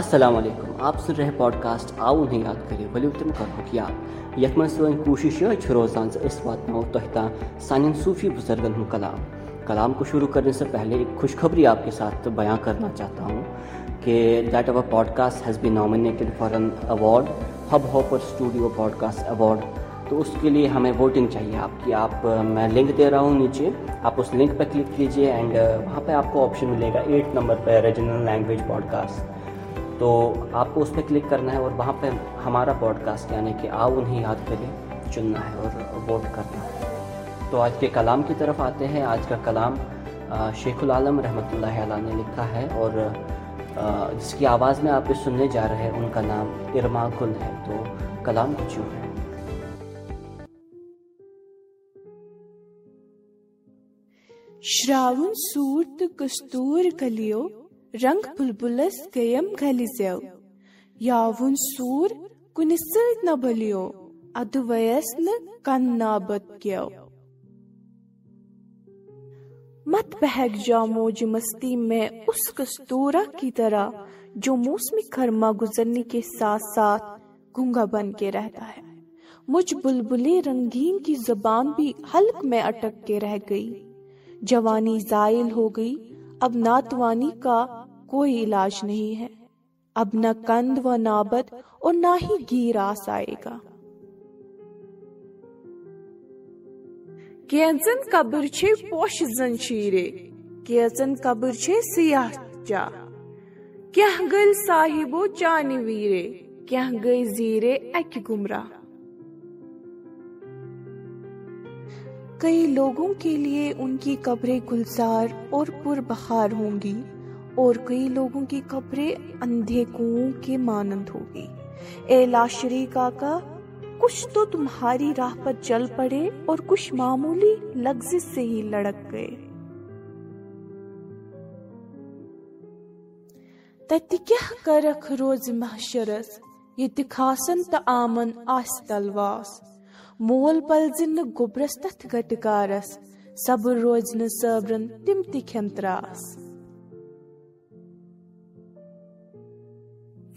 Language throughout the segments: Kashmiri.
اَسَلامُ علیکُم آپ سُنٛد رہے پاڈکاسٹ آو نہَ یاد کَرِ بلے تِم کَرو یَتھ منٛز کوٗشِش روزان سا اِس بات مےٚ اتححا سانٮ۪ن صوٗفی بُزَرگَن ہُنٛد کلام کلام کو شروع کرنے سے پہلے ایک خوشخبری آپ کہِ ساتہٕ بیاں کَرن چاہت podcast has been nominated for an award Hubhopper studio pod cost award تہٕ اسہِ ہَمیٚے ووٹِنٛگ چاہے آپ کہِ آ مےٚ لِنٛک دے را ہَو نیچے آپ اس لِنٛک پیٚٹھ کِلِک کیٚنٛہہ اینڈ واپس آپشن مِلے گا ایٹ نمبر پیٚیہِ ریجنل لینگویج پاڈ کاسٹ तो आपको उस पर क्लिक करना है और वहाँ पे हमारा पॉडकास्ट यानी कि आओ उन्हें याद करें चुनना है और वोट करना है। तो आज के कलाम की तरफ आते हैं। आज का कलाम शेखुल आलम रहमत ने लिखा है और जिसकी आवाज़ में आप सुनने जा रहे हैं उनका नाम इरमा गुल है। तो कलाम कुछ यूँ है। श्रावण ہی कस्तूर شاوُن रंग बुलबुलस गयम गलिजेव यावुन सूर कुनि सत न भलियो अदवयस न कन नाबत क्यों मत बहक जाओ मौज मस्ती में उस कस्तूरा की तरह जो मौसमी खरमा गुजरने के साथ साथ गूंगा बन के रहता है मुझ बुलबुले रंगीन की जबान भी हल्क में अटक के रह गई जवानी जायल हो गई अब नातवानी का कोई इलाज नहीं है। अब न कंद व नाबद और ना ही गीरास आएगा। कैसन कब्र छे पोश जंजीरे कैसन कब्र کنٛد و نابتاس آے گاسَن شیرنحِب چان क्या गई जीरे एक गुमरा। कई लोगों के लिए उनकी कब्रें गुलजार और पुरबहार होंगी। کٖ لوگو کی خبرے اندی کُن کی ماننٛد ہی اے لاشری کا کُچھ تو تُمہاری راحت چل پڑے اور کُچھ معموٗلی لغز سی لڑک گے تتہِ کیاہ کرکھ روزِ ماشرس یتہِ خاصن تہٕ آمن آسہِ تلواس مول پلزِ نہٕ گوبرس تتھ گٹارس صبر روزِ نہٕ صابر تِم تہِ کھیٚن ترٛاس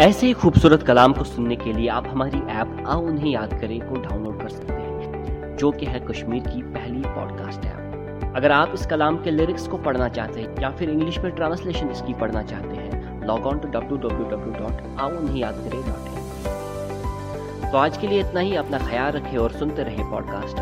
ऐसे ही खूबसूरत कलाम को सुनने के लिए आप हमारी ऐप आओ उन्हें याद करें को डाउनलोड कर सकते हैं जो कि है कश्मीर की पहली पॉडकास्ट ऐप। अगर आप इस कलाम के लिरिक्स को पढ़ना चाहते हैं या फिर इंग्लिश में ट्रांसलेशन इसकी पढ़ना चाहते हैं log on to W W W dot आओ उन्हें خوٗ ایپ آد ڈاؤن کشمیٖرسٹ ایپ اگر کلام لیٖرِ پہل ٹرٛانسلیشن پاگ آن ٹُو ڈبل خیال ریے پوڈ کاسٹ